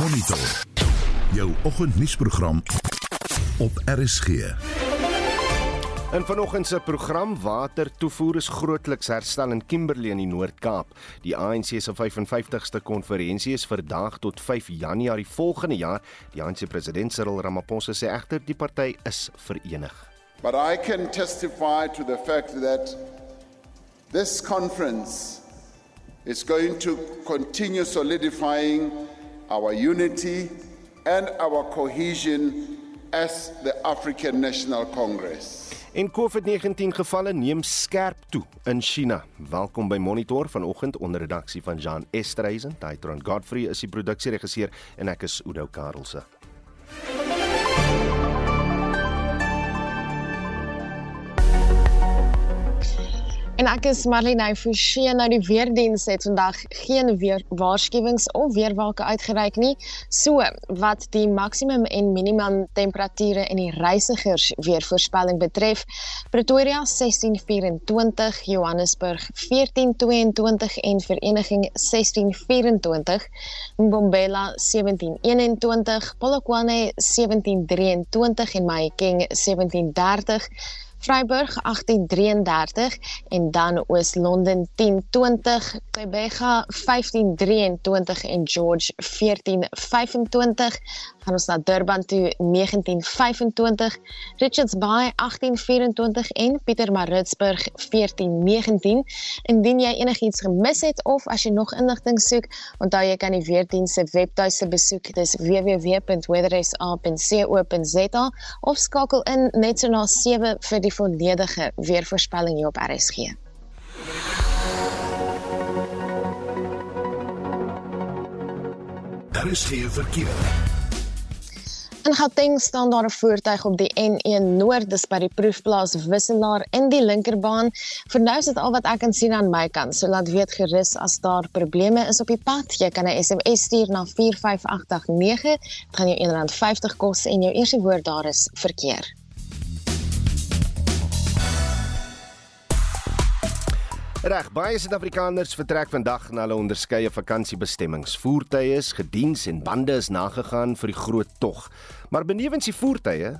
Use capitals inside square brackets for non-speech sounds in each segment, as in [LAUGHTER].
Monitor. Jou oggendnuusprogram op RSG. In vanoggend se program watertoevoer is grootliks herstel in Kimberley in die Noord-Kaap. Die ANC se 55ste konferensie is verdaag tot 5 Januarie volgende jaar. Die ANC president Cyril Ramaphosa sê egter die party is verenig. But I can testify to the fact that this conference is going to continue solidifying our unity and our cohesion as the African National Congress. En COVID-19 gevalle neem skerp toe in China. Welkom by Monitor vanoggend onder redaksie van Jean Estreisen. Daitron Godfrey is die produksieregisseur en ek is Udo Karlse. En ek is Marlene Forsie nou die weerdiens het vandag geen weer waarskuwings of weerwolke uitgereik nie. So wat die maksimum en minimum temperature in die reisigers weervoorspelling betref, Pretoria 1624, Johannesburg 1422 en Vereniging 1624, Mbombela 1721, Polokwane 1723 en Mahikeng 1730 Vryburg 1833 en dan Oos-London 1020, Quebec 1523 en George 1425 gaan ons na Durban toe 1925, Richards Bay 1824 en Pietermaritzburg 1419. Indien jy enigiets gemis het of as jy nog inligting soek, onthou jy kan die weerdiens se webtuiste besoek. Dis www.weathersa.co.za of skakel in net so na 7 vir volledige weervoorspelling hier op RSG. Daar is geen verkeer. In Gauteng staan daar 'n voertuig op die N1 Noord, dis by die proefplaas Wisselaar in die linkerbaan. Vir nou is dit al wat ek kan sien aan my kant. So laat weet gerus as daar probleme is op die pad. Jy kan 'n SMS stuur na 45889. Dit gaan jou R1.50 kos en jou eerste woord daar is verkeer. Reg, baie Suid-Afrikaners vertrek vandag na hulle onderskeie vakansiebestemmings. Voertuie is gediens en bande is nagegaan vir die groot tog. Maar benewens die voertuie,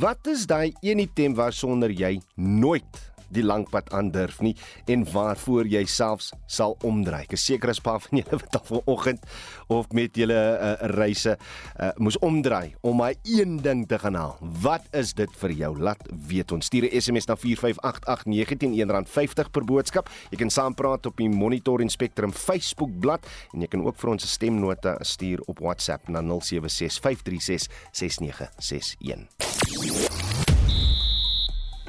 wat is daai een item waarsonder jy nooit die lang pad aandurf nie en waarvoor jy selfs sal omdry. Ek is seker as pa van [LAUGHS] julle wat al vanoggend of met julle uh, reise uh, moes omdry om my een ding te gaan haal. Wat is dit vir jou? Laat weet ons. Stuur 'n SMS na 4588919 R50 per boodskap. Jy kan saampraat op die Monitor en Spectrum Facebook bladsy en jy kan ook vir ons 'n stemnota stuur op WhatsApp na 0765366961.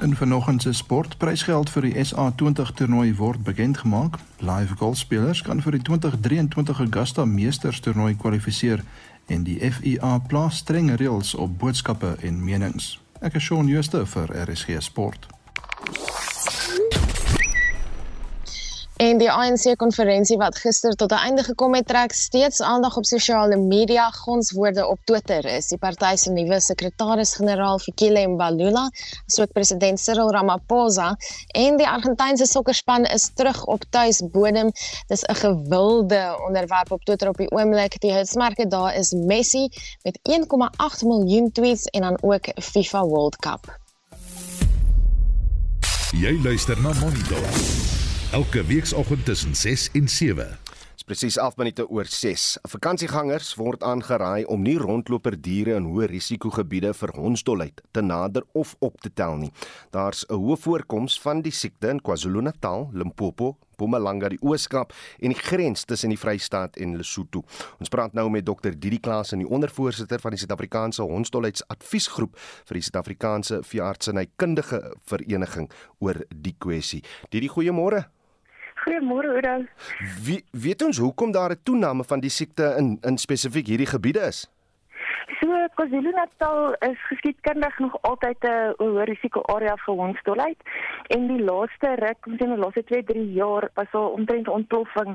In vanoggend se sportprysgeld vir die SA20 toernooi word bekend gemaak. Live golfspelers kan vir die 2023 Augusta Meesters toernooi kwalifiseer en die FIA plaas strenge reëls op boodskappe en menings. Ek is Shaun Schuster vir RSG Sport. En die ANC konferensie wat gister tot 'n einde gekom het, trek steeds aandag op sosiale media. Gonswoorde op Twitter is die party se nuwe sekretaris-generaal Fikile Mbalula, asook president Cyril Ramaphosa en die Argentynse sokkerspan is terug op tuisbodem. Dis 'n gewilde onderwerp op Twitter op die oomblik. Die hitsmerke daar is Messi met 1,8 miljoen tweets en dan ook FIFA World Cup. Jy luister na Monitor. Elke weekoggend tussen 6 en 7. Dis presies 11 minute oor 6. Vakansiegangers word aangeraai om nie rondloperdiere in hoë risikogebiede vir hondsdolheid te nader of op te tel nie. Daar's 'n hoë voorkoms van die siekte in KwaZulu-Natal, Limpopo, Mpumalanga, die Ooskaap en die grens tussen die Vrystaat en Lesotho. Ons praat nou met Dr Didi Klaas, die ondervoorsitter van die Suid-Afrikaanse Hondsdolheidsadviesgroep vir die Suid-Afrikaanse Veeartsenykundige Vereniging oor die kwessie. Didi, goeiemôre. Goeiemôre Oudo. Wie weet ons hoekom daar 'n toename van die siekte in in spesifiek hierdie gebiede is? So KwaZulu-Natal is geskiedkundig nog altyd 'n hoë risiko area vir hondsdolheid en die laaste ruk, ons sien die laaste 2-3 jaar was daar omtrent ontploffing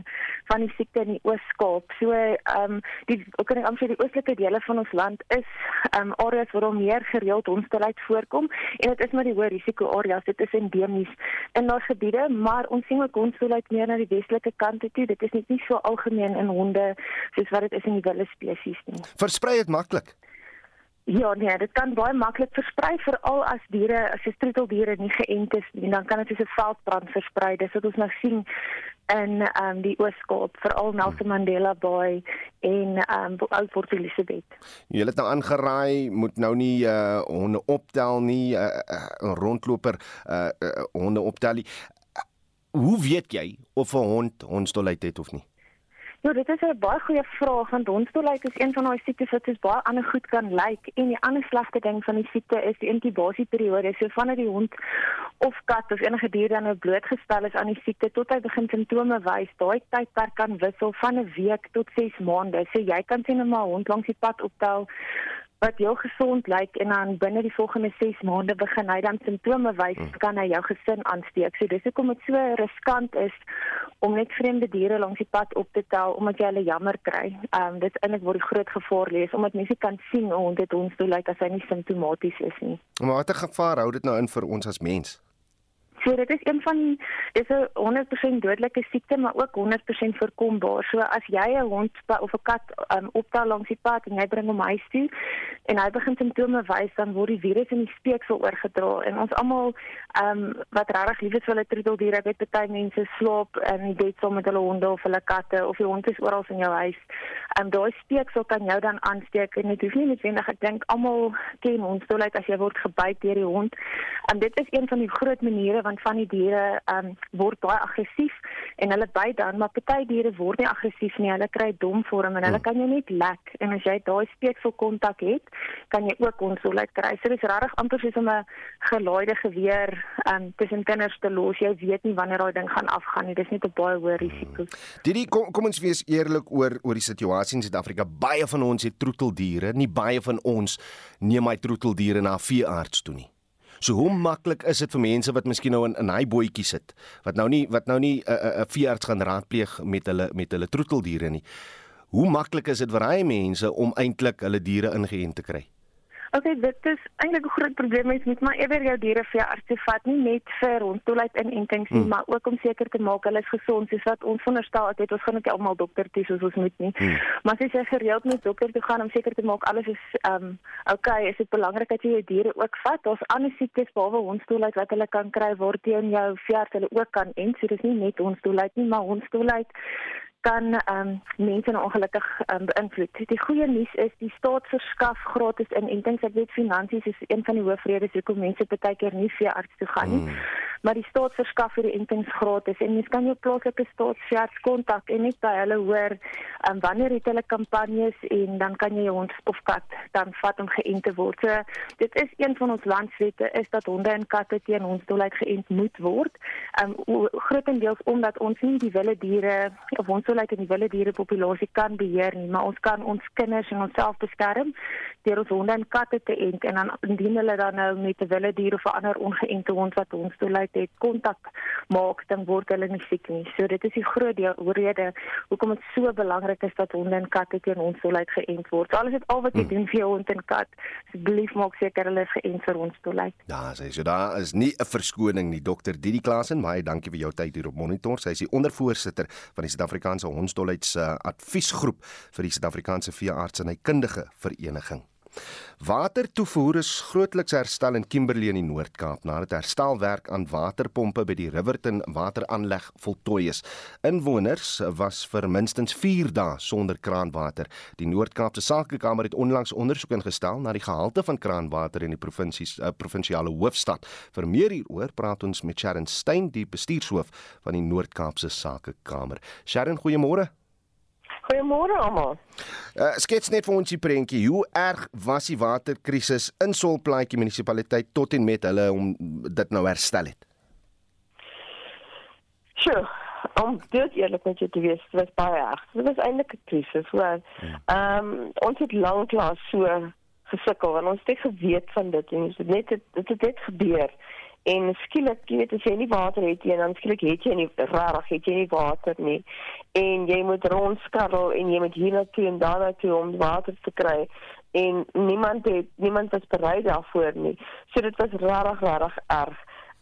van die siekte in die Oos-Kaap. So ehm um, die ook in amper die oostelike dele van ons land is ehm um, areas waar meer gereeld hondsdolheid voorkom en dit is maar die hoë risiko areas. Dit is endemies in daardie gebiede, maar ons sien ook hondsdolheid meer na die westelike kant toe. Dit is net nie so algemeen in honde soos wat dit is in die wilde spesies nie. Versprei dit maklik. Ja, nee, dit kan baie maklik versprei veral as diere, as jy troeteldiere nie geënt is nie, dan kan dit soos 'n veldbrand versprei. Dis wat ons nou sien in ehm um, die Oos-Kaap, veral Nelson Mandela Bay en ehm um, Oud-Port Elizabeth. Jy het nou aangeraai, moet nou nie uh honde optel nie, 'n uh, uh, rondloper uh, uh honde optel nie. Uh, hoe weet jy of 'n hond hondstolheid het of nie? Ja, dit is 'n baie goeie vraag want hondstolheid is een van daai siektes wat soos baie ander goed kan lyk en die ander slegte ding van die siekte is die inkubasieperiode. So vanaf die hond of kat of enige dier dan nou blootgestel is aan die siekte tot hy begin simptome wys, daai tydperk kan wissel van 'n week tot 6 maande. So jy kan sien 'n hond langs die pad optel wat heel gesond lyk en dan binne die volgende 6 maande begin hy dan simptome wys, hmm. kan hy jou gesin aansteek. So dis hoekom dit so riskant is om net vreemde diere langs die pad op te tel omdat jy hulle jammer kry. Ehm um, dit eintlik word die groot gevaar lees omdat mense kan sien hoe dit ons toe lyk as hy nie simptomaties is nie. Maar watter gevaar hou dit nou in vir ons as mens? So dit is een van dis 'n 100% dodelike siekte maar ook 100% voorkombaar. So as jy 'n hond of 'n kat um, optel langs die pad en jy bring hom huis toe en hy begin simptome wys dan word die virus in die speeksel oorgedra en ons almal ehm um, wat regtig lief is vir hulle troeteldiere, weet baie mense slaap in die bed saam met hulle honde of hulle katte of die hond is oral in jou huis. Ehm um, daai speeksel kan jou dan aansteek en dit hoef nie noodwendig ek dink almal ken like, as jy word gebyt deur die hond. En dit is een van die groot maniere want van die diere um, word baie aggressief en hulle byt dan, maar party diere word nie aggressief nie. Hulle kry dom vorm en hulle hmm. kan jou net lek en as jy daai speeksel kontak het, kan jy ook konsolheid kry. So dis regtig amper soos om 'n gelaaide geweer um, tussen kinders te los. Jy weet nie wanneer daai ding gaan afgaan nie. Dis net 'n baie hoë risiko. Hmm. Didi, kom, kom ons wees eerlik oor oor die situasie in Suid-Afrika. Baie van ons het troeteldiere, nie baie van ons neem my troeteldiere na veearts toe nie. So hoe maklik is dit vir mense wat miskien nou in in hy bootjie sit wat nou nie wat nou nie 'n uh, 'n uh, veearts gaan raadpleeg met hulle met hulle troeteldiere nie. Hoe maklik is dit vir hy mense om eintlik hulle diere ingeënt te kry? Okay, dit is eintlik 'n groot probleem mens moet maar ewer jou diere vir jou arts toe vat, nie net vir hondtoeluit in intensiewe, hmm. maar ook om seker te maak hulle is gesond, soos wat ons veronderstel het, ons gaan net almal dokter toe soos ons moet nie. Hmm. Maar as jy gereeld met dokter toe gaan om seker te maak alles is ehm um, okay, is dit belangrik dat jy jou diere ook vat. Daar's ander siektes behalwe hondtoeluit wat hulle kan kry waar teen jou veearts hulle ook kan en so dis nie net hondtoeluit nie, maar hondtoeluit kan ehm um, mense nou ongelukkig um, beïnvloed. Die goeie nuus is die staat verskaf gratis inentings. Ek weet finansies is een van die hoofredes hoekom mense baie keer nie vir arts toe gaan nie. Mm. Maar die staat verskaf vir die inentings gratis en mens kan jou plaaslike staatsarts kontak en net by hulle hoor um, wanneer het hulle kampanjes en dan kan jy jou hond of kat dan vat om geënt te word. So dit is een van ons landswette is dat honde en katte teen ons doelheid geënt moet word. Um, grootendeels omdat ons nie die wilde diere of ons soortgelyk in die wilde diere populasie kan beheer nie, maar ons kan ons kinders en onsself beskerm deur ons honde en katte te ent en dan indien hulle dan nou met 'n wilde dier of 'n ander ongeënte hond wat ons toelaat het kontak maak, dan word hulle nie siek nie. So dit is die groot deel rede hoekom dit so belangrik is dat honde en katte teen ons toelaat geënt word. So alles het al wat jy hmm. doen vir jou hond en kat, asseblief maak seker hulle is geënt vir ons toelaat. Ja, sê so daar is nie 'n verskoning nie. Dokter Didi Klasen, baie dankie vir jou tyd hier op Monitor. Sy is die ondervoorsitter van die Suid-Afrikaanse Hondsdolheids uh, adviesgroep vir die Suid-Afrikaanse Veeartse en Kundige Vereniging. Watertoevoer is grootliks herstel in Kimberley in die Noord-Kaap nadat herstelwerk aan waterpompe by die Riverton wateraanleg voltooi is. Inwoners was vir minstens 4 dae sonder kraanwater. Die Noord-Kaapse Sakekamer het onlangs ondersoek ingestel na die gehalte van kraanwater in die provinsie uh, provinsiale hoofstad. Vir meer hieroor praat ons met Sharon Stein, die bestuurshoof van die Noord-Kaapse Sakekamer. Sharon, goeiemôre. Goeiemôre almal. Uh, skets net vir ons die prentjie. Hoe erg was die waterkrisis in Solplaatjie munisipaliteit tot en met hulle om dit nou herstel het? Sjoe, om dit eerlik met jou te wees, dit was baie erg. Dit was eintlik 'n krisis, hoor. Ja. Ehm um, ons het lanklaas so gesukkel want ons het geweet van dit en dit net dit het net gebeur en skielik jy weet as jy nie water het nie dan skielik het jy nie rarig het jy nie water nie. En jy moet rondskarrel en jy moet hier na toe en daar na toe om water te kry. En niemand het niemand was bereid daarvoor nie. So dit was rarig rarig erg.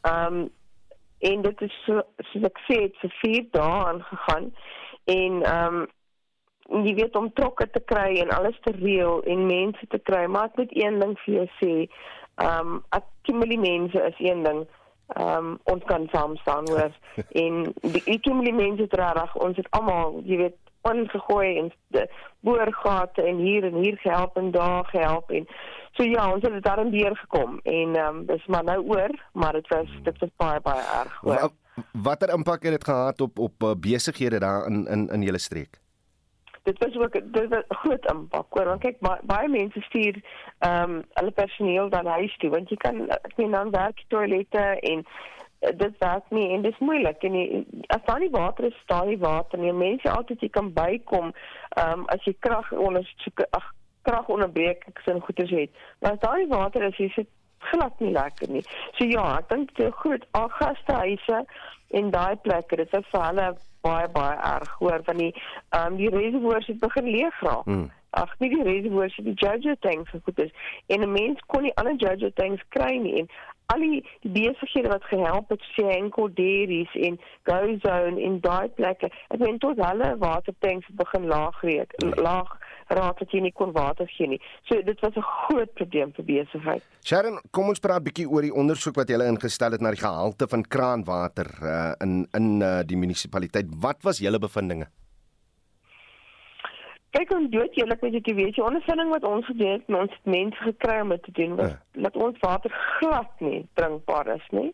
Um en dit is so soos ek sê het vir 4 dae aangegaan. En um jy weet om trokke te kry en alles te reël en mense te kry. Maar ek moet een ding vir jou sê ehm um, accumuli mense is een ding. Ehm um, ons kan saam staan hoor. [LAUGHS] en die accumuli mense reg, ons het almal, jy weet, ongegooi en boorgate en hier en hier gehelp en daar gehelp en so ja, ons het daarin weer gekom en ehm um, dis maar nou oor, maar dit was dit was baie baie erg. Hoor. Watter impak het dit gehad op op uh, besighede daar in in in julle streek? Dit was ook dit was groot impak hoor. Want kyk baie, baie mense stuur ehm um, hulle personeel dan huis toe want jy kan meen dan werk toilette en uh, dit werk nie en dit is moeilik en jy, as daar nie water is staan nie water nie. Mense altyd jy kan bykom ehm um, as jy krag onder ag krag onderbreek ek sin goeders het. Maar as daar nie water is jy sit glad nie lekker nie so ja ek dink die groot gastehuise en daai plekke dit is vir hulle baie baie erg hoor van die ehm um, die reservoirs het begin leeg raak. Mm. Ag nie die reservoirs die Jojo tanks so goed is en 'n mens kon nie ander Jojo tanks kry nie en al die, die besighede wat gehelp het sê enkel dairies en go zone in daai plekke. Ek meen tot hulle watertanks begin laag reek, mm. laag raak dat jy nie kon water gee nie. So dit was 'n groot probleem vir besigheid. Sharon, kom ons praat 'n bietjie oor die ondersoek wat julle ingestel het na die gehalte van kraanwater uh, in in uh, die munisipaliteit. Wat was julle bevindinge? Kyk ons dood eerlik met jy weet, die ondervinding wat ons gedoen het, ons mense gekry om dit te doen was ja. dat ons water glad nie drinkbaar is nie.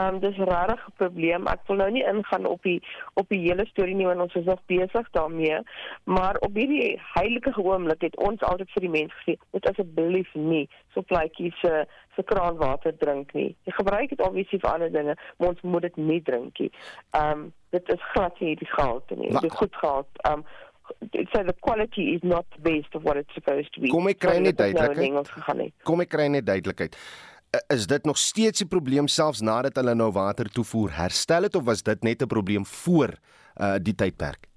Ehm um, dis regtig 'n probleem. Ek wil nou nie ingaan op die op die hele storie nie want ons is nog besig daarmee, maar op hierdie heilige oomblik het ons altyd vir die mense gesê, moet asseblief nie so pleitjies se se kraanwater drink nie. Jy gebruik dit obviously vir ander dinge, maar ons moet dit nie drink nie. Ehm um, dit is glad nie die gehalte nie. Dit goed gehad. Ehm um, so the quality is not the best of what it's supposed to be. Kom ek kry net nou duidelikheid. Kom ek kry net duidelikheid. Is dit nog steeds 'n probleem selfs nadat hulle nou water toevoer herstel het of was dit net 'n probleem voor uh die tydperk?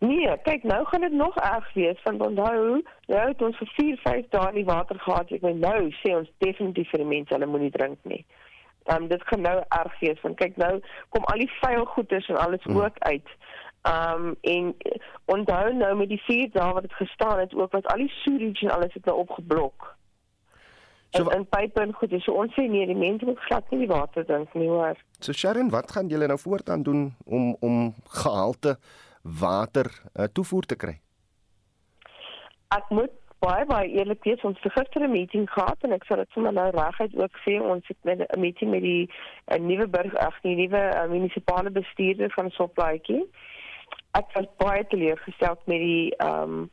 Nee, kyk nou gaan dit nog erg wees want onthou, nou het ons vir 4, 5 dae nie water gehad. Ek weet nou sê ons definitief vir die mense hulle moenie drink nie. Ehm um, dit gaan nou erg wees want kyk nou kom al die vuil goeders en alles hmm. ook uit. Um en onthou nou met die vier dae wat dit gestaan het ook wat al die sewage en alles het nou opgeblok. So en, en pype en goed, so ons sê nee, die mense moet glad nie die water drink nie hoor. So Sharon, wat gaan julle nou voortaan doen om om gehalte water uh, toevoer te kry? Ek moet baie baie eerlik wees, ons het gister 'n meeting gehad en ek sal dit sommer nou reguit ook sê, ons het met 'n meeting met die uh, nuwe burg, ag nee, nuwe uh, munisipale bestuurder van Soplaatjie ek was baie teleurgestel met die ehm um,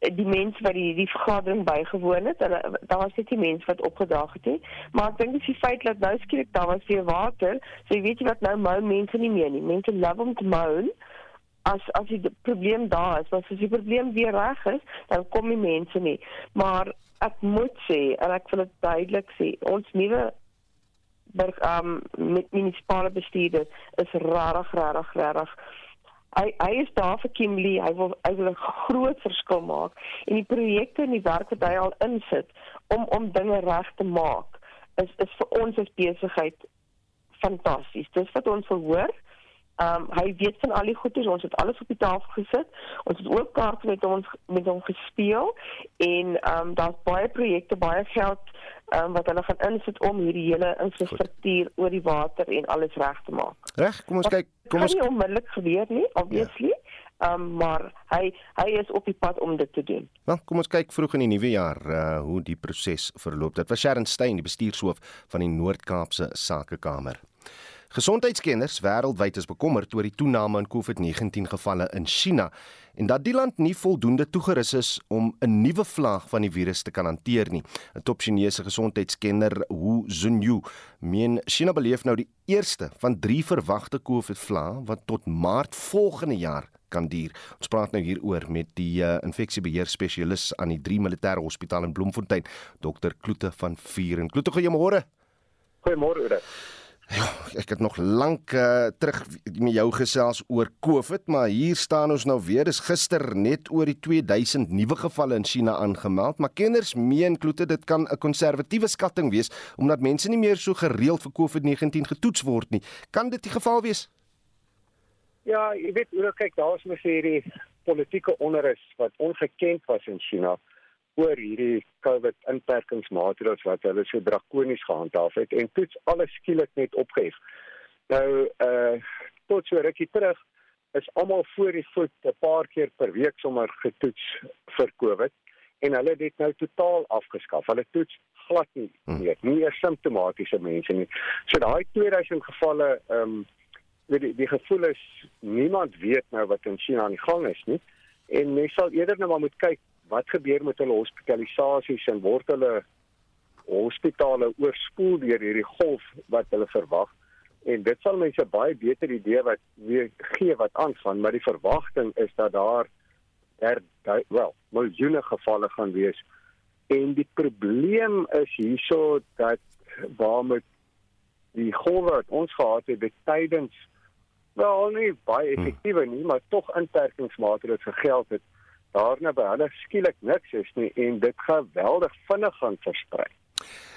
die mense wat die die vergadering bygewoon het. Hulle daar was net die mense wat opgedaag het nie. Maar ek dink dis die feit dat nou skielik daar was weer water. So jy weet jy wat nou mou mense nie meer nie. Mense love om te mou as as die probleem daar is, maar as die probleem weer reg is, dan kom die mense nie. Maar ek moet sê en ek wil dit duidelik sê, ons nuwe berg ehm um, met munisipale bestuurders is rarig rarig rarig hy hy is daar vir Kimberley. Hy wil hy wil 'n groot verskil maak en die projekte en die werk wat hy al insit om om dinge reg te maak is is vir ons as besigheid fantasties. Dis wat ons verhoor. Ehm um, hy weet van al die goedes, ons het alles op die tafel gesit. Ons het ook kaarte met ons met hom gespeel en ehm um, daar's baie projekte, baie geld ehm um, wat hulle gaan insit om hierdie hele infrastruktuur oor die water en alles reg te maak. Reg, kom ons kyk, kom ons nie onmiddellik gebeur nie, obviously. Ja. Um, maar hy hy is op die pad om dit te doen. Nou, kom ons kyk vroeg in die nuwe jaar uh hoe die proses verloop. Dit was Sharon Stein, die bestuurshoof van die Noord-Kaapse Sakekamer. Gesondheidskenners wêreldwyd is bekommerd oor die toename in COVID-19 gevalle in China en dat die land nie voldoende toegerus is om 'n nuwe vlaag van die virus te kan hanteer nie. 'n Top Chinese gesondheidskenner, Hu Zunyu, meen China beleef nou die eerste van 3 verwagte COVID-vlae wat tot Maart volgende jaar kan duur. Ons praat nou hieroor met die uh, infeksiebeheer spesialis aan die 3 Militêre Hospitaal in Bloemfontein, Dr. Kloete van Vuren. Kloete, goeiemôre. Goeiemôre, Oude. Ja, ek het nog lank uh, terug met jou gesels oor COVID, maar hier staan ons nou weer. Dis gister net oor die 2000 nuwe gevalle in China aangemeld, maar kenners meen klote dit kan 'n konservatiewe skatting wees omdat mense nie meer so gereeld vir COVID-19 getoets word nie. Kan dit die geval wees? Ja, jy weet, kyk, daar's mos hierdie politieke onrus wat ongekend was in China oor hierdie COVID inperkingsmaatreëls wat hulle so drakonies gehandhaaf het en toets alles skielik net opgehef. Nou uh tot so rukkie terug is almal voor die voet 'n paar keer per week sommer getoets vir COVID en hulle het dit nou totaal afgeskaf. Hulle toets glad nie hmm. meer, nie eers simptomatiese mense nie. So daai 2000 gevalle ehm um, die die gevoel is niemand weet nou wat in China aan die gang is nie en mens sal eerder nou maar moet kyk wat gebeur met hulle hospitalisasies en word hulle hospitale oorspoel deur hierdie golf wat hulle verwag? En dit sal mense baie beter idee wat weer gee wat aangaan maar die verwagting is dat daar er wel miljoene gevalle gaan wees. En die probleem is hierso dat waarmee die golf wat ons gehad het dit tydens wel nie baie hmm. effektiewe nie maar tog inperkingsmaatreëls gegeld het daarna by hulle skielik niks is nie en dit geweldig vinnig gaan versprei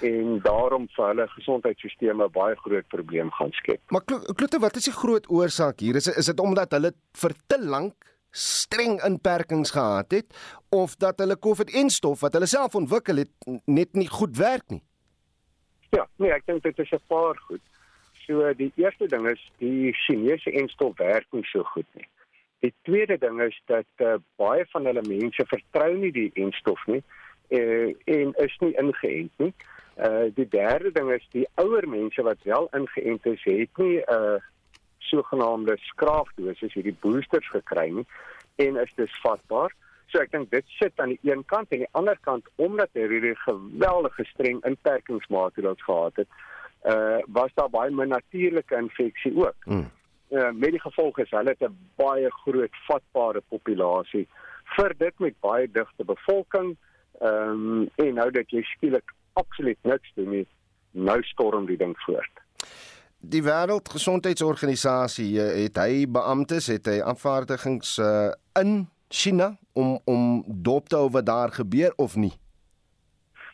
en daarom vir hulle gesondheidstelsels baie groot probleem gaan skep. Maar Kloete, wat is die groot oorsaak hier? Is is dit omdat hulle vir te lank streng inperkings gehad het of dat hulle COVID-19 wat hulle self ontwikkel het net nie goed werk nie? Ja, nee, ek dink dit is 'n paar goed. So die eerste ding is die Chinese enstof werk nie so goed nie. Die tweede ding is dat uh, baie van hulle mense vertrou nie die enstof nie uh, en is nie ingeënt nie. Uh die derde ding is die ouer mense wat wel ingeënt is, het nie 'n uh, sogenaamde skraafdosis hierdie boosters gekry nie en is dus vatbaar. So ek dink dit sit aan die een kant en aan die ander kant omdat hierdie geweldige streng inperkingsmaatreëls gehad het, uh was daar baie min natuurlike infeksie ook. Hmm uh, met die gevolg is hulle 'n baie groot vatbare populasie vir dit met baie digte bevolking. Ehm um, en nou dat jy skielik absoluut niks doen nie, nou storm die ding voort. Die Wêreldgesondheidsorganisasie eh, het hy beamptes, het hy afvaardigings uh, in China om om dop te hou wat daar gebeur of nie?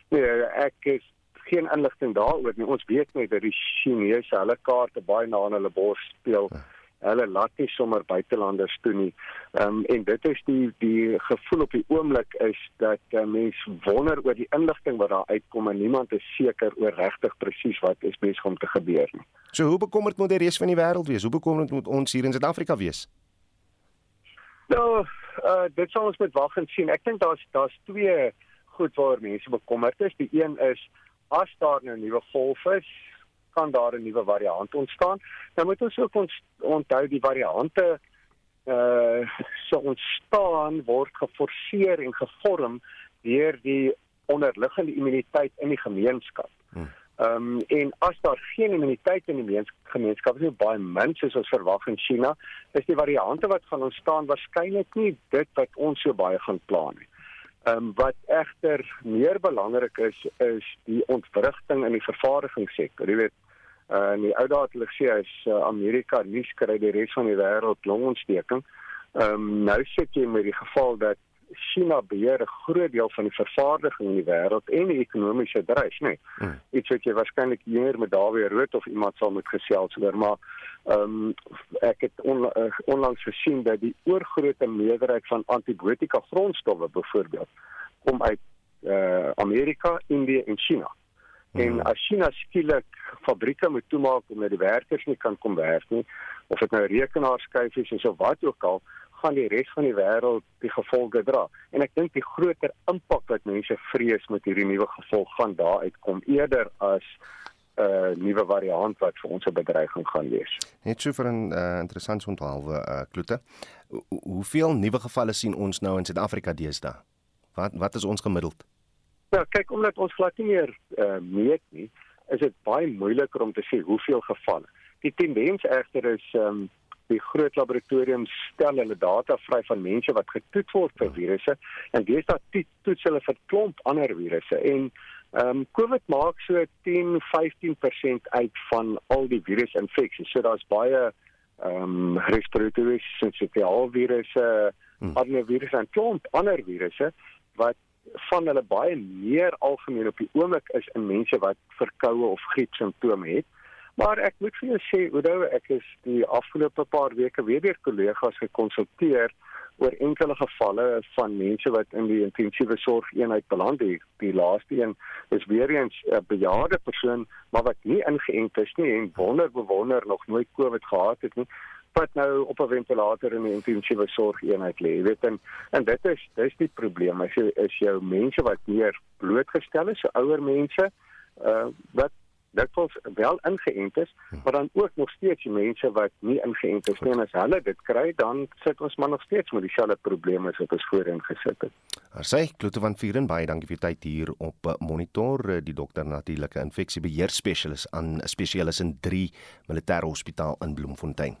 Nee, ek is geen inligting daaroor nie. Ons weet net dat die Chinese hulle kaarte baie na in hulle bors speel. Ja. Hulle laat nie sommer buitelanders toe nie. Ehm um, en dit is die die gevoel op die oomblik is dat uh, mense wonder oor die inligting wat daar uitkom en niemand is seker oor regtig presies wat is besig om te gebeur nie. So hoe bekommerd moet die res van die wêreld wees? Hoe bekommerd moet ons hier in Suid-Afrika wees? Nou, uh, dit sal ons moet wag en sien. Ek dink daar's daar's twee goed waar mense bekommerd is. Die een is as daar nou 'n nuwe golf is, kan daar 'n nuwe variant ontstaan. Nou moet ons ook ons onthou die variante uh so ontstaan word geforseer en gevorm deur die onderliggende immuniteit in die gemeenskap. Hmm. Ehm um, en as daar geen immuniteit in die gemeenskap is, baie min soos ons verwag in China, is die variante wat gaan ontstaan waarskynlik nie dit wat ons so baie gaan plan nie. Ehm um, wat egter meer belangrik is is die ontwrigting in die vervaardigingssektor. Jy weet, uh, in die ou dae het hulle gesê as uh, Amerika nie skry die res van die wêreld longontsteking. Ehm um, nou sit jy met die geval dat China beheer 'n groot deel van die vervaardiging in die wêreld en die ekonomiese dryf, nê. Nee. Hmm. Iets wat jy waarskynlik hier met Dawie Rood of iemand sal moet gesels oor, maar ehm um, ek het on, uh, onlangs gesien dat die oorgrootste meerderheid van antibiotika grondstowwe byvoorbeeld kom uit uh, Amerika, Indië en China. Hmm. En as China skielik fabrieke moet toemaak omdat die werkers nie kan kom werk nie, of dit nou rekenaarskyfies is of wat ook al, gaan die res van die wêreld die gevolge dra. En ek dink die groter impak wat mense vrees met hierdie nuwe gevolg gaan daar uitkom eerder as 'n nuwe variant wat vir ons 'n bedreiging gaan wees. Net so vir 'n uh, interessant onthaalwe uh, klote. Ho hoeveel nuwe gevalle sien ons nou in Suid-Afrika deesdae? Wat wat is ons gemiddeld? Ja, kyk omdat ons glad nie meer uh, meet nie, is dit baie moeiliker om te sê hoeveel gevalle. Die tendens egter is ehm um, die groot laboratoriums stel hulle data vry van mense wat getoets word vir virusse en dis dat toets hulle vir klomp ander virusse en ehm um, COVID maak so 10-15% uit van al die virusinfeksies. So daar's baie ehm um, respiratoriese sinsitiale virusse, hmm. adenovirusse en klomp ander virusse wat van hulle baie meer algemeen op die oomblik is in mense wat verkoue of griep simptome het. Maar ek moet vir jou sê, Oudo, ek is die afgelope paar weke weer deur kollegas gekonsulteer oor enkele gevalle van mense wat in die intensiewe sorg eenheid beland het. Die laaste een is weer eens 'n bejaarde persoon, maar wat nie ingeënt is nie en wonder bewonder nog nooit COVID gehad het nie wat nou op 'n ventilator in die intensiewe sorg eenheid lê. Jy weet en en dit is dis die probleem. As jy is jou mense wat meer blootgestel is, so ouer mense, uh wat dikwels wel ingeënt is, hm. maar dan ook nog steeds mense wat nie ingeënt is nie en as hulle dit kry, dan sit ons maar nog steeds met dieselfde probleme wat ons voorheen gesit het. Arsy Klote van Vieren baie dankie vir tyd hier op eh, monitor eh, die dokter natuurlike infeksiebeheer spesialis aan spesialis in 3 militêre hospitaal in Bloemfontein.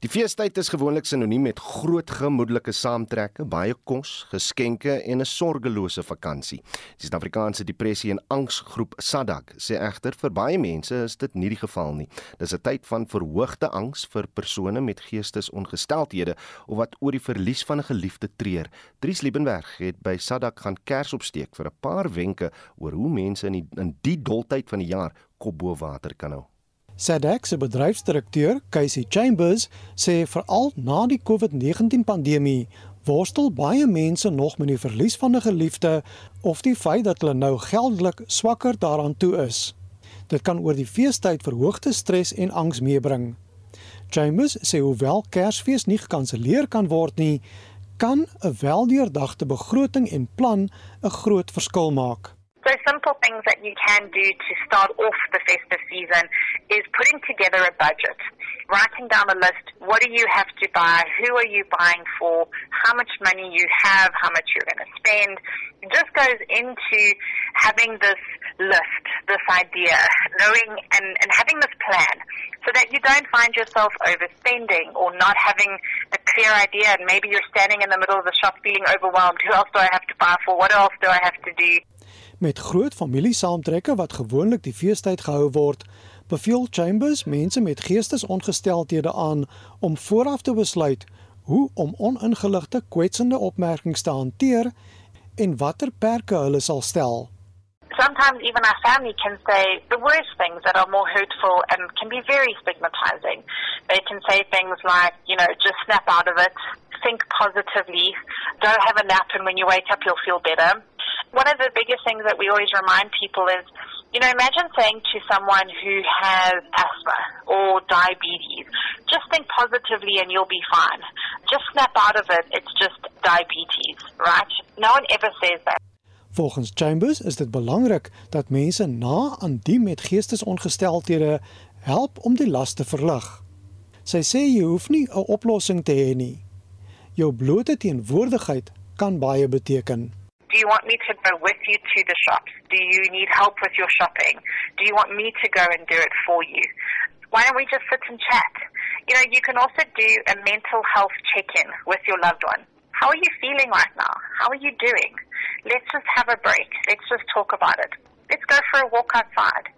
Die feestyd is gewoonlik sinoniem met groot gemoedelike saamtrekke, baie kos, geskenke en 'n sorgelose vakansie. Die Suid-Afrikaanse Depressie en Angsgroep SADAG sê egter vir baie mense is dit nie die geval nie. Dis 'n tyd van verhoogde angs vir persone met geestesongesteldhede of wat oor die verlies van 'n geliefde treur. Dries Liebenberg het by Sadak gaan kers opsteek vir 'n paar wenke oor hoe mense in die, in die doltyd van die jaar kop bo water kan hou. Sadak se bedryfsdirekteur, Casey Chambers, sê veral na die COVID-19 pandemie worstel baie mense nog met die verlies van 'n geliefde of die feit dat hulle nou geldelik swakker daaraan toe is. Dit kan oor die feestyd verhoogde stres en angs meebring. Chambers sê hoewel Kersfees nie gekanselleer kan word nie, kan 'n weldeurdagte begroting en plan 'n groot verskil maak. So simple things that you can do to start off the festive season is putting together a budget. Writing down a list, what do you have to buy, who are you buying for, how much money you have, how much you're going to spend. It just goes into having this list, this idea, knowing and, and having this plan so that you don't find yourself overspending or not having a clear idea and maybe you're standing in the middle of the shop feeling overwhelmed. [LAUGHS] Who else do I have to buy for? What else do I have to do? Met groot familiesaamtrekke wat gewoonlik die feestyd gehou word, beveel Chambers mense met geestesongesteldhede aan om vooraf te besluit hoe om oningeligte kwetsende opmerkings te hanteer en watter perke hulle sal stel. Sometimes even our family can say the worst things that are more hurtful and can be very stigmatizing. They can say things like, you know, just snap out of it, think positively, don't have a nap, and when you wake up, you'll feel better. One of the biggest things that we always remind people is, you know, imagine saying to someone who has asthma or diabetes, just think positively and you'll be fine. Just snap out of it, it's just diabetes, right? No one ever says that. Volgens Chambers is dit belangrik dat mense na aan die met geestesongesteldhede help om die las te verlig. Sy sê jy hoef nie 'n oplossing te hê nie. Jou blote teenwoordigheid kan baie beteken. Do you want me to go with you to the shops? Do you need help with your shopping? Do you want me to go and do it for you? Why don't we just sit and chat? You know, you can also do a mental health check-in with your loved one. How are you feeling right now? How are you doing? Let's just have a break. Let's just talk about it. Let's go for a walk outside.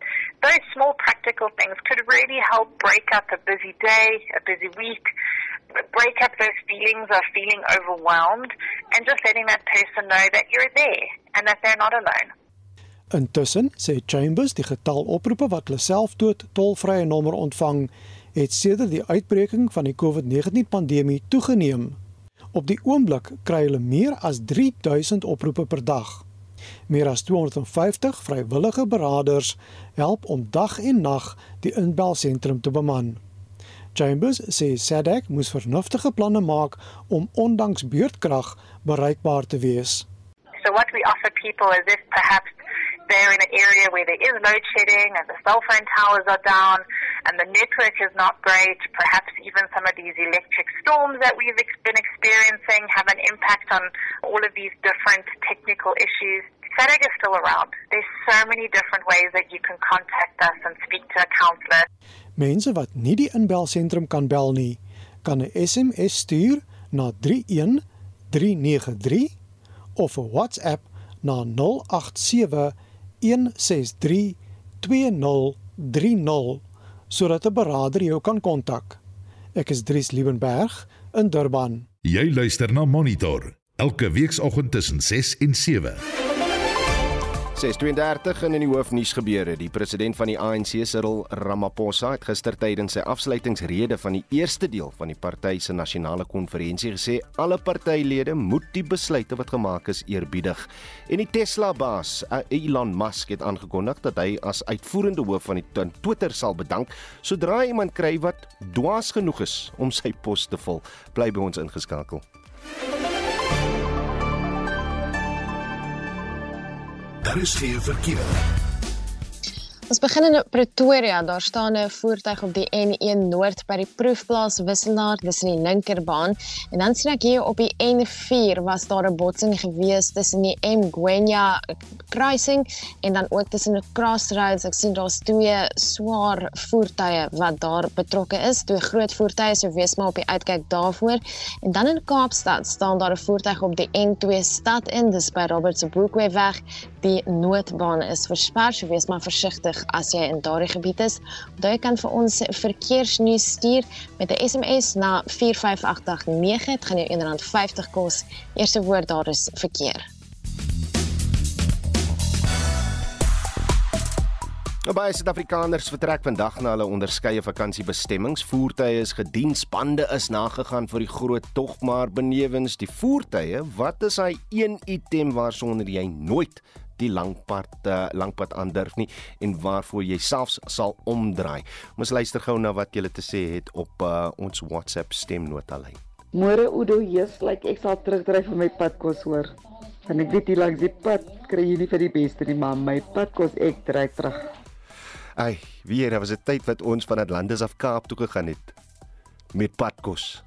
Those small practical things could really help break up a busy day, a busy week, break up those feelings of feeling overwhelmed, and just letting that person know that you're there and that they're not alone. Intussen sê Chambers die getal oproepe wat hulle self dood tolvrye nommer ontvang het sedert die uitbreking van die COVID-19 pandemie toegeneem. Op die oomblik kry hulle meer as 3000 oproepe per dag. Meer as 250 vrywillige beraders help om dag en nag die inbelsentrum te beman. Chambers sê SADC moes vernuftige planne maak om ondanks beurtkrag bereikbaar te wees. So what we offer people is if perhaps they're in an area where there is load shedding and the cell phone towers are down and the network is not great, perhaps even some of these electric storms that we've been experiencing have an impact on all of these different technical issues. SADAG is still around. There's so many different ways that you can contact us and speak to a counsellor. Mense wat nie die inbelsentrum kan bel nie, kan 'n SMS stuur na 31393 of 'n WhatsApp na 087 163 2030 sodat 'n beraader jou kan kontak. Ek is Dries Liebenberg in Durban. Jy luister na Monitor elke weekoggend tussen 6 en 7. 632 en in die hoofnuus gebeure. Die president van die ANC, Cyril Ramaphosa, het gister tydens sy afsluitingsrede van die eerste deel van die party se nasionale konferensie gesê alle partylede moet die besluite wat gemaak is eerbiedig. En die Tesla-baas, eh, Elon Musk, het aangekondig dat hy as uitvoerende hoof van die Twitter sal bedank sodra iemand kry wat dwaas genoeg is om sy pos te vul. Bly by ons ingeskakel. Daar is geen verkeer. Ons begin in Pretoria. Daar staan 'n voertuig op die N1 Noord by die proefplaas Wisselaar, dis in die linkerbaan. En dan sien ek hier op die N4 was daar 'n botsing gewees tussen die Mgwenya kruising en dan ook tussen 'n crossroads. Ek sien daar's twee swaar voertuie wat daar betrokke is, twee groot voertuie, so wees maar op die uitkyk daarvoor. En dan in Kaapstad staan daar 'n voertuig op die N2 stad in, dis by Robert se Boekweg. Die noodbaan is versper, so wees maar versigtig as jy in daardie gebied is. Onthou jy kan vir ons verkeersnuus stuur met 'n SMS na 45889. Dit gaan jou R1.50 kos. Eerste woord daar is verkeer. Nou baie Suid-Afrikaners vertrek vandag na hulle onderskeie vakansiebestemmings. Voertuie is gediensbande is nagegaan vir die groot tog, maar benewens die voertuie, wat is hy een item waarsonder jy nooit die langpad uh, langpad aandurf nie en waarvoor jy selfs sal omdraai. Ons luister gou na wat jy te sê het op uh, ons WhatsApp stemnota lyn. Môre Udo, yes, like ek sal terugdry vir my padkos hoor. En ek weet jy langs die pad kry jy nie vir die beste nie, maar my padkos ek dry terug. Ai, weer, daar was 'n tyd wat ons van Atlantis af Kaap toe gegaan het met padkos.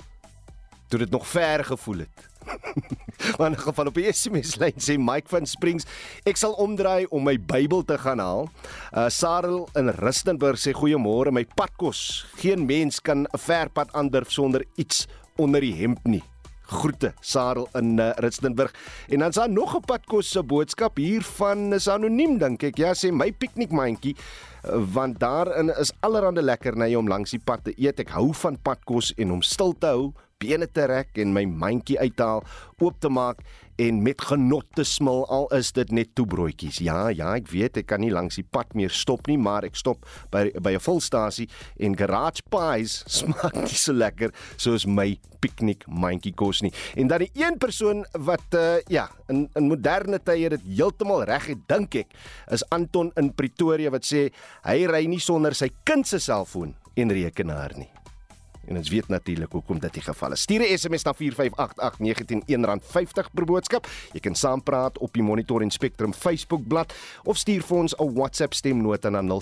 Toe dit nog ver gevoel het. [LAUGHS] Maar in geval op die SMS lyn sê Mike van Springs, ek sal omdraai om my Bybel te gaan haal. Uh Sarel in Rustenburg sê goeiemôre, my padkos. Geen mens kan 'n ver pad aandurf sonder iets onder die hemp nie. Groete Sarel in uh, Rustenburg. En dan is daar nog 'n padkos se boodskap hier van is anoniem dink ek. Ja, sê my piknikmandjie uh, want daarin is allerlei lekkernye om langs die pad te eet. Ek hou van padkos en om stil te hou bene te rek en my mandjie uithaal, oop te maak en met genot te smil al is dit net toebroodjies. Ja, ja, ek weet ek kan nie langs die pad meer stop nie, maar ek stop by by 'n volstasie en garage pies [LAUGHS] smaak nie so lekker soos my piknik mandjie kos nie. En dan die een persoon wat uh, ja, in in moderne tye dit heeltemal reg het, dink ek, is Anton in Pretoria wat sê hy ry nie sonder sy kind se selfoon en rekenaar nie. En ons weet natuurlik hoekom dit die geval is. Stuur 'n SMS na 4588919 R50 per boodskap. Jy kan saampraat op die Monitor en Spectrum Facebook bladsy of stuur vir ons 'n WhatsApp stemnota na 0765366961.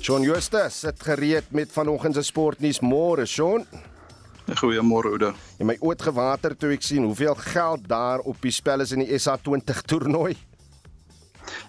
Shaun Justus het gereed met vanoggend se sportnuus môre, Shaun. Goeiemôre Oude. Jy my oud gewater toe ek sien hoeveel geld daar op die spel is in die SA20 toernooi.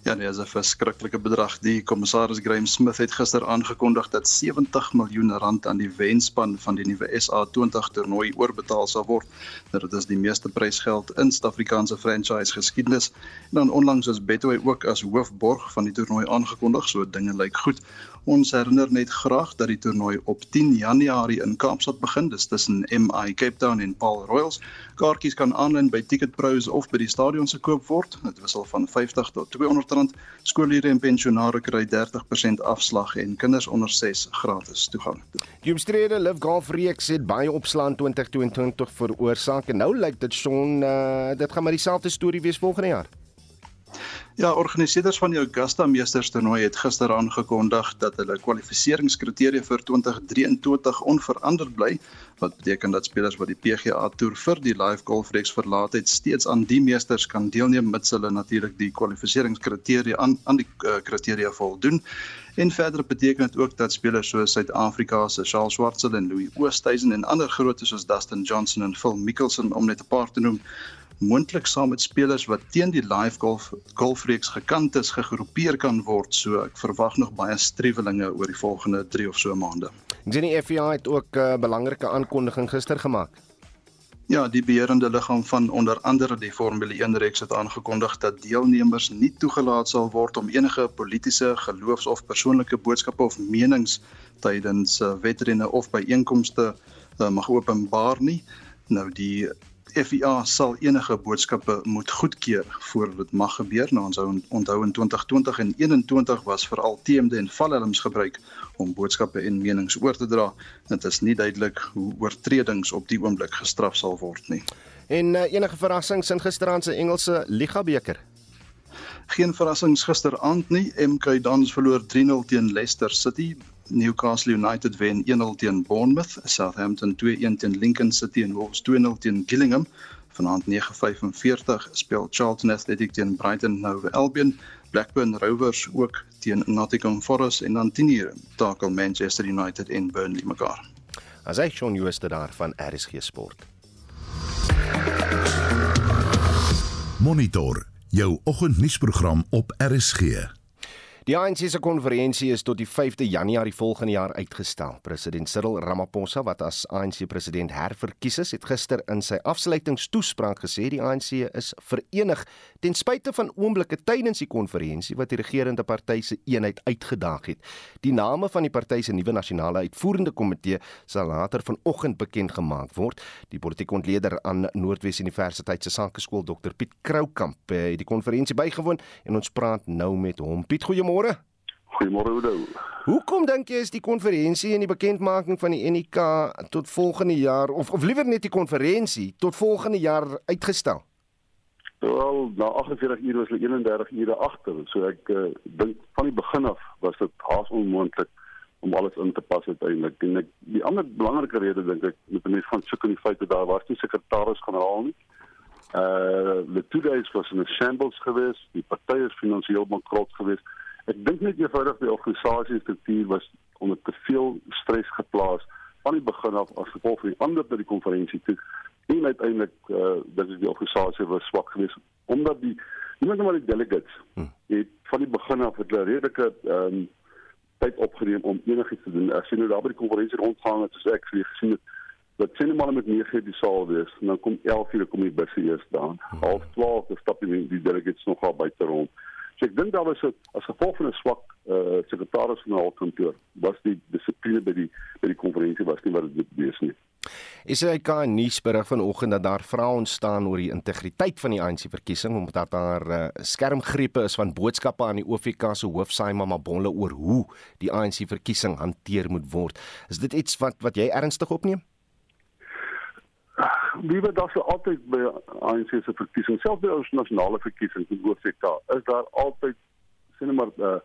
Ja, nee, dis 'n verskriklike bedrag. Die kommissaris Graham Smith het gister aangekondig dat 70 miljoen rand aan die wenspan van die nuwe SA20 toernooi oorbetaal sal word. Nou, dit is die meeste prysgeld in Suid-Afrikaanse franchise geskiedenis. En dan onlangs is Betway ook as hoofborg van die toernooi aangekondig, so dinge lyk goed. Ons herinner net graag dat die toernooi op 10 Januarie in Kaapstad begin. Dis tussen MI Cape Town en Paul Royals. Kaartjies kan aanlyn by Ticketpros of by die stadion se koop word. Dit wissel van 50 tot 200 rand. Skoolleerders en pensionare kry 30% afslag en kinders onder 6 gratis toegang. Die omstrede Live Golf reeks het baie opslaan 2022 veroorsaak en nou lyk dit son uh, dit gaan maar dieselfde storie wees volgende jaar. Ja, organiseerders van die Augusta Meesters toernooi het gister aangekondig dat hulle kwalifikasieringskriteria vir 2023 onveranderd bly, wat beteken dat spelers wat die PGA Tour vir die Live Golf Reeks verlaat het, steeds aan die meesters kan deelneem mits hulle natuurlik die kwalifikasieringskriteria aan aan die uh, kriteria voldoen. En verder beteken dit ook dat spelers soos Suid-Afrika se Charles Schwartzel en Louis Oosthuizen en ander grootes soos Dustin Johnson en Phil Mickelson om net 'n paar te noem moontlik saam met spelers wat teen die live golf golfreeks gekant is gegroepeer kan word. So ek verwag nog baie strewelinge oor die volgende 3 of so maande. Jenny FIA het ook 'n uh, belangrike aankondiging gister gemaak. Ja, die beheerende liggaam van onder andere die Formule 1 reeks het aangekondig dat deelnemers nie toegelaat sal word om enige politieke, geloofs- of persoonlike boodskappe of menings tydens uh, wedrenne of byeenkomste uh, mag openbaar nie. Nou die FIA sal enige boodskappe moet goedkeur voor dit mag gebeur. Nou ons onthou in 2020 en 21 was veral TMD en valhelms gebruik om boodskappe en menings oor te dra. Dit is nie duidelik hoe oortredings op die oomblik gestraf sal word nie. En uh, enige verrassings in gisteraand se Engelse Liga beker? Geen verrassings gisteraand nie. MK Dons verloor 3-0 teen Leicester City. Newcastle United wen 1-0 teen Bournemouth, Southampton 2-1 teen Lincoln City en Wolves 2-0 teen Gillingham. Vanaand 9:45 speel Charlton Athletic teen Brighton Hove Albion, Blackburn Rovers ook teen Nottingham Forest en dan 10:00 takel Manchester United en Burnley mekaar. As hy Shaun Jooste daar van RSG Sport. Monitor jou oggendnuusprogram op RSG. Die ANC se konferensie is tot die 5de Januarie volgende jaar uitgestel. President Cyril Ramaphosa wat as ANC president herverkies is, het gister in sy afsluitingstoespraak gesê die ANC is verenig ten spyte van oomblikke tydens die konferensie wat die regerende party se eenheid uitgedaag het. Die name van die party se nuwe nasionale uitvoerende komitee sal later vanoggend bekend gemaak word. Die politieke ontleder aan Noordwes Universiteit se Sakeskool Dr Piet Kroukamp het die konferensie bygewoon en ons praat nou met hom. Piet, goeiemôre goeiemôre. Goeiemôre Oudo. Hoekom dink jy is die konferensie en die bekendmaking van die NIK tot volgende jaar of of liewer net die konferensie tot volgende jaar uitgestel? Wel, na 48 ure was hulle 31 ure agter, so ek uh, dink van die begin af was dit haas onmoontlik om alles in te pas uiteindelik. En ek die ander belangrike rede dink ek met mense van soek in die feit dat daar was nie sekretaris-generaal nie. Uh die two days was in 'n shambles geweest, die party is finansiëel bankrot geweest Ek dink net eenvoudig die organisasie struktuur was onder te veel stres geplaas van die begin af as gevolg van die ander by die konferensie toe. En uiteindelik uh eh, dat die organisasie was swak geweest omdat die nie net maar die delegates hm. het van die begin af het hulle redelike ehm um, tyd opgeneem om enigiets te doen. As jy nou daar by die konferensie rondgaan het, soos ek vir gesien het, dat sien maar met 9 die saal wees, dan kom 11 uur kom die busse eers daar. Hm. Half 12 dan stap die, die delegates nog al buite rond. So ek dink daar was 'n as gevolg van 'n swak eh uh, sekretaris van die hoofkantoor was die dissipline by die by die konferensie was nie wat dit bewees nie. Is hy kan nuus berig vanoggend dat daar vrae ontstaan oor die integriteit van die ANC verkiesing omdat daar uh, skermgrepe is van boodskappe aan die OFK se hoofsaai Mama Bonle oor hoe die ANC verkiesing hanteer moet word. Is dit iets wat wat jy ernstig opneem? Wie wat daar so altyd by ANC se verkiesing selfs by ons nasionale verkiesing in OFK is daar altyd sien maar uh,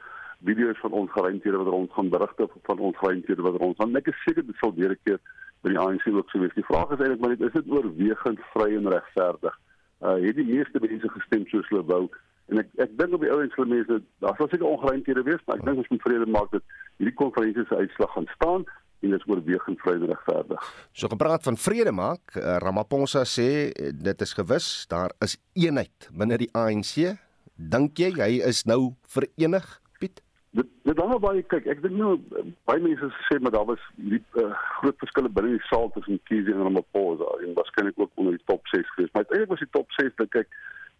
video's van ongeruimthede wat rondgaan berigte van ongeruimthede wat rondgaan ek is seker dit sal weer 'n keer by die ANC ook so wees. Die vraag is eintlik maar net is dit oorwegend vry en regverdig? Uh, het die meeste mense gestem soos hulle wou en ek ek dink op die ouens vir mense daar sal seker ongeruimthede wees maar ek dink ons moet vrede maak dat hierdie konferensie se uitslag gaan staan en dit oorwegend vry en regverdig. So gepraat van vrede maak, uh, Ramaphosa sê uh, dit is gewis, daar is eenheid binne die ANC. Dink jy hy is nou verenig, Piet? Dit dit dan baie kyk, ek dink nou baie mense sê maar daar was die uh, groot verskille binne die saal tussen Kizzy en Ramaphosa en waarskynlik ook onder die top 6 geweest. Maar eintlik was die top 6 dat kyk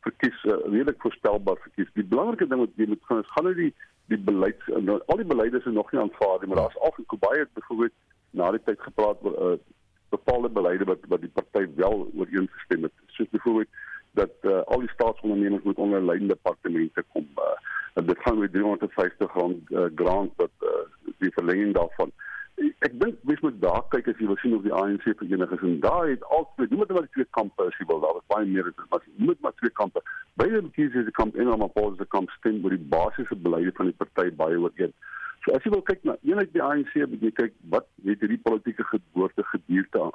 verkies uh, redelik voorspelbaar verkies. Die belangrike ding wat jy moet gaan is gaan nou die die beleid nou, al die beleide is nog nie aanvaar nie, maar daar's al in Kobai het byvoorbeeld na die tyd gepraat oor uh, bepaalde beleide wat wat die party wel ooreengestem het. Soos byvoorbeeld dat uh, al die staatsondernemings moet onder lyn departemente kom. Uh, dit gaan met 350 rand uh, grant wat uh, die verlenging daarvan ek dink mens moet daar kyk as jy wil sien of die ANC verenig is en daar het al twee noem dit maar twee kampe as jy wil daar was baie meer as jy moet maar twee kampe. Beide kies is die kamp en dan pause die kamp stem oor die basiese beleide van die party baie ooreen. So as jy wil kyk na eenheid die ANC moet jy kyk wat het hierdie politieke geboorte geduurde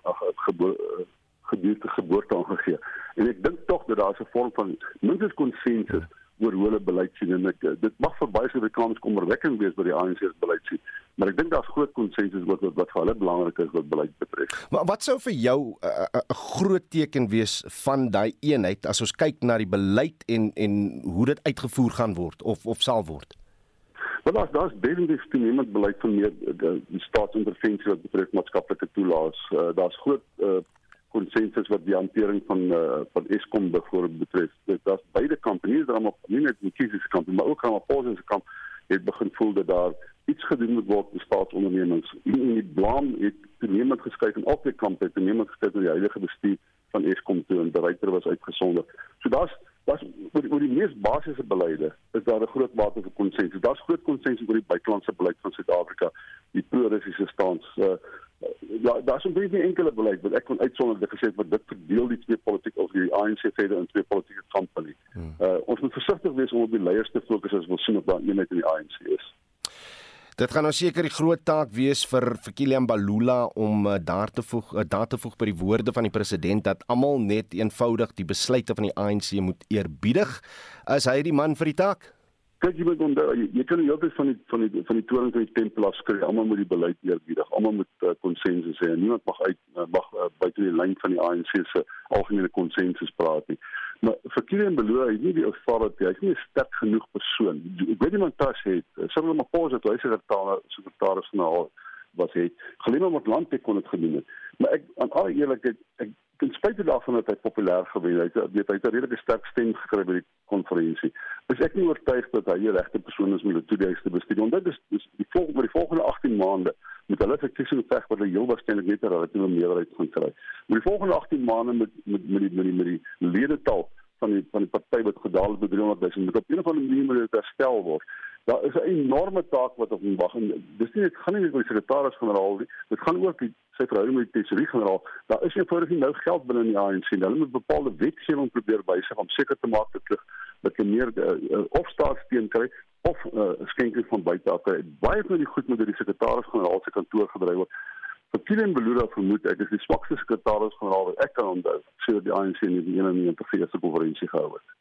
geboorte geduurde geboorte aangegee. En ek dink tog dat daar 'n vorm van minstens konsensus oor hoe hulle beleid sien en ek dit mag vir baie Suid-Afrikaners kommerwekkend wees by die ANC se beleid sien maar ek dink daar's groot konsensus wat wat vir hulle belangrik is wat beleid betref. Maar wat sou vir jou 'n uh, uh, uh, groot teken wees van daai eenheid as ons kyk na die beleid en en hoe dit uitgevoer gaan word of of sal word? Want daar's daar's definitief toenemend beleid van meer die, die staatsintervensie wat betref maatskaplike toelaas. Uh, daar's groot konsensus wat die hantering van uh, van Eskom byvoorbeeld betref. Dit daar's beide kampanjes, daar maar nie net die kiesieskampanje, maar ook Ramaphosa se kamp het begin voel dat daar iets gedoen moet word met staatsondernemings. En die blame het toenemend geskuif en altyd kamp het toenemend geskuif na die huidige bestuur van Eskom toe en bereiter was uitgesonder. So daar's daar's oor, oor die mees basiese beleide is daar 'n groot mate van konsensus. Daar's groot konsensus oor die buitelandse beleid van Suid-Afrika, die pro-Russiese stans. Uh, ja, daar's 'n baie enkele beleid wat ek kon uitsonder wat gesê het wat dit verdeel die twee politieke of die ANC verder in twee politieke kampe nie. Hmm. Uh ons moet versigtig wees om op die leiers te fokus as ons sien of daar eenheid in die ANC is. Dit gaan nou seker die groot taak wees vir vir Kilian Balula om uh, daar te voeg uh, daar te voeg by die woorde van die president dat almal net eenvoudig die besluite van die ANC moet eerbiedig. Is hy die man vir die taak? Kyk jy moet onthou jy, jy kan nie altyd van die van die van die toring van die tempel afskry. Almal moet die beleid eerbiedig. Almal moet konsensus uh, hê. Niemand mag uit uh, mag uh, buite die lyn van die ANC se algemene konsensus praat nie. Maar vir Kilian Beloe, hy nie die authority, hy's nie 'n sterk genoeg persoon. Ek weet iemand tas het, hulle maar pos het, hy sê dat daar sekretaris generaal was het. Gelima met land kon dit gedoen het. Maar ek aan al eerlikheid, ek ten spyte daarvan dat hy populêr gewen het, weet hy het 'n redelike sterk stem gekry by die konferensie. Is ek nie oortuig dat hy die regte persoon is om die toedeling te bestuur. Want dit is, is die volgende die volgende 18 maande met hulle verkiesing veg wat hulle heel waarskynlik net 'n relatiewe meerderheid gaan kry. Met die volgende 18 maande met met met die met die, met die ledetal van die van die party wat gedaal het by 300 000 moet op 'n of ander manier moet dit herstel word. Daar is 'n enorme taak wat op hom wag en dis nie dit gaan nie net oor die sekretaris-generaal nie. Dit gaan ook die sy verhouding met die tesourier-generaal. Daar is eenvoudig nie nou geld binne in die ANC nie. Hulle moet bepaalde wetgewing probeer wysig om seker te maak dat dat jy meer uh, of staatssteun kry of uh, skenking van buite af kry. Baie van die goed moet deur die sekretaris-generaal se kantoor gedryf word. Verkielen Beluda vermoed ek is die swakste sekretaris-generaal wat ek kan onthou sedert die ANC in die 91 eerste konferensie gehou het.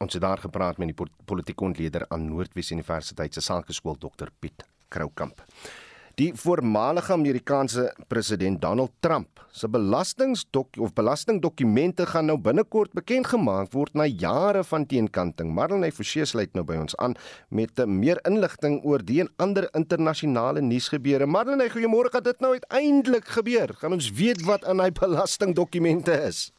Ons het daar gepraat met die politieke ontleder aan Noordwes Universiteit se Sakeskool Dr Piet Kroukamp. Die voormalige Amerikaanse president Donald Trump se belastingdok of belastingdokumente gaan nou binnekort bekend gemaak word na jare van teenkanting. Marlene Forsie sluit nou by ons aan met meer inligting oor die en ander internasionale nuusgebeure. Marlene, goeiemôre. Gaan dit nou uiteindelik gebeur? Gaan ons weet wat in hy belastingdokumente is?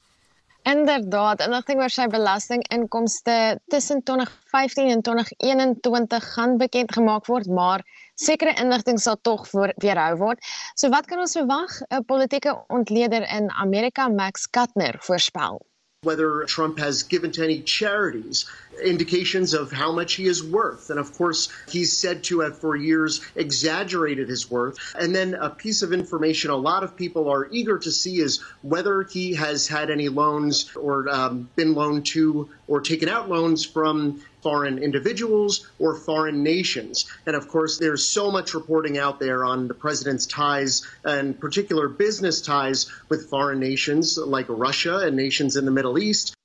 Inderdaad, inligting oor sy belastinginkomste tussen 2015 en 2021 gaan bekend gemaak word, maar sekere inligting sal tog weerhou word. So wat kan ons verwag? 'n Politieke ontleder in Amerika, Max Kuttner, voorspel. Whether Trump has given to any charities, indications of how much he is worth. And of course, he's said to have for years exaggerated his worth. And then a piece of information a lot of people are eager to see is whether he has had any loans or um, been loaned to or taken out loans from foreign individuals or foreign nations. And of course, there's so much reporting out there on the president's ties and particular business ties with foreign nations like Russia and nations in the Middle East.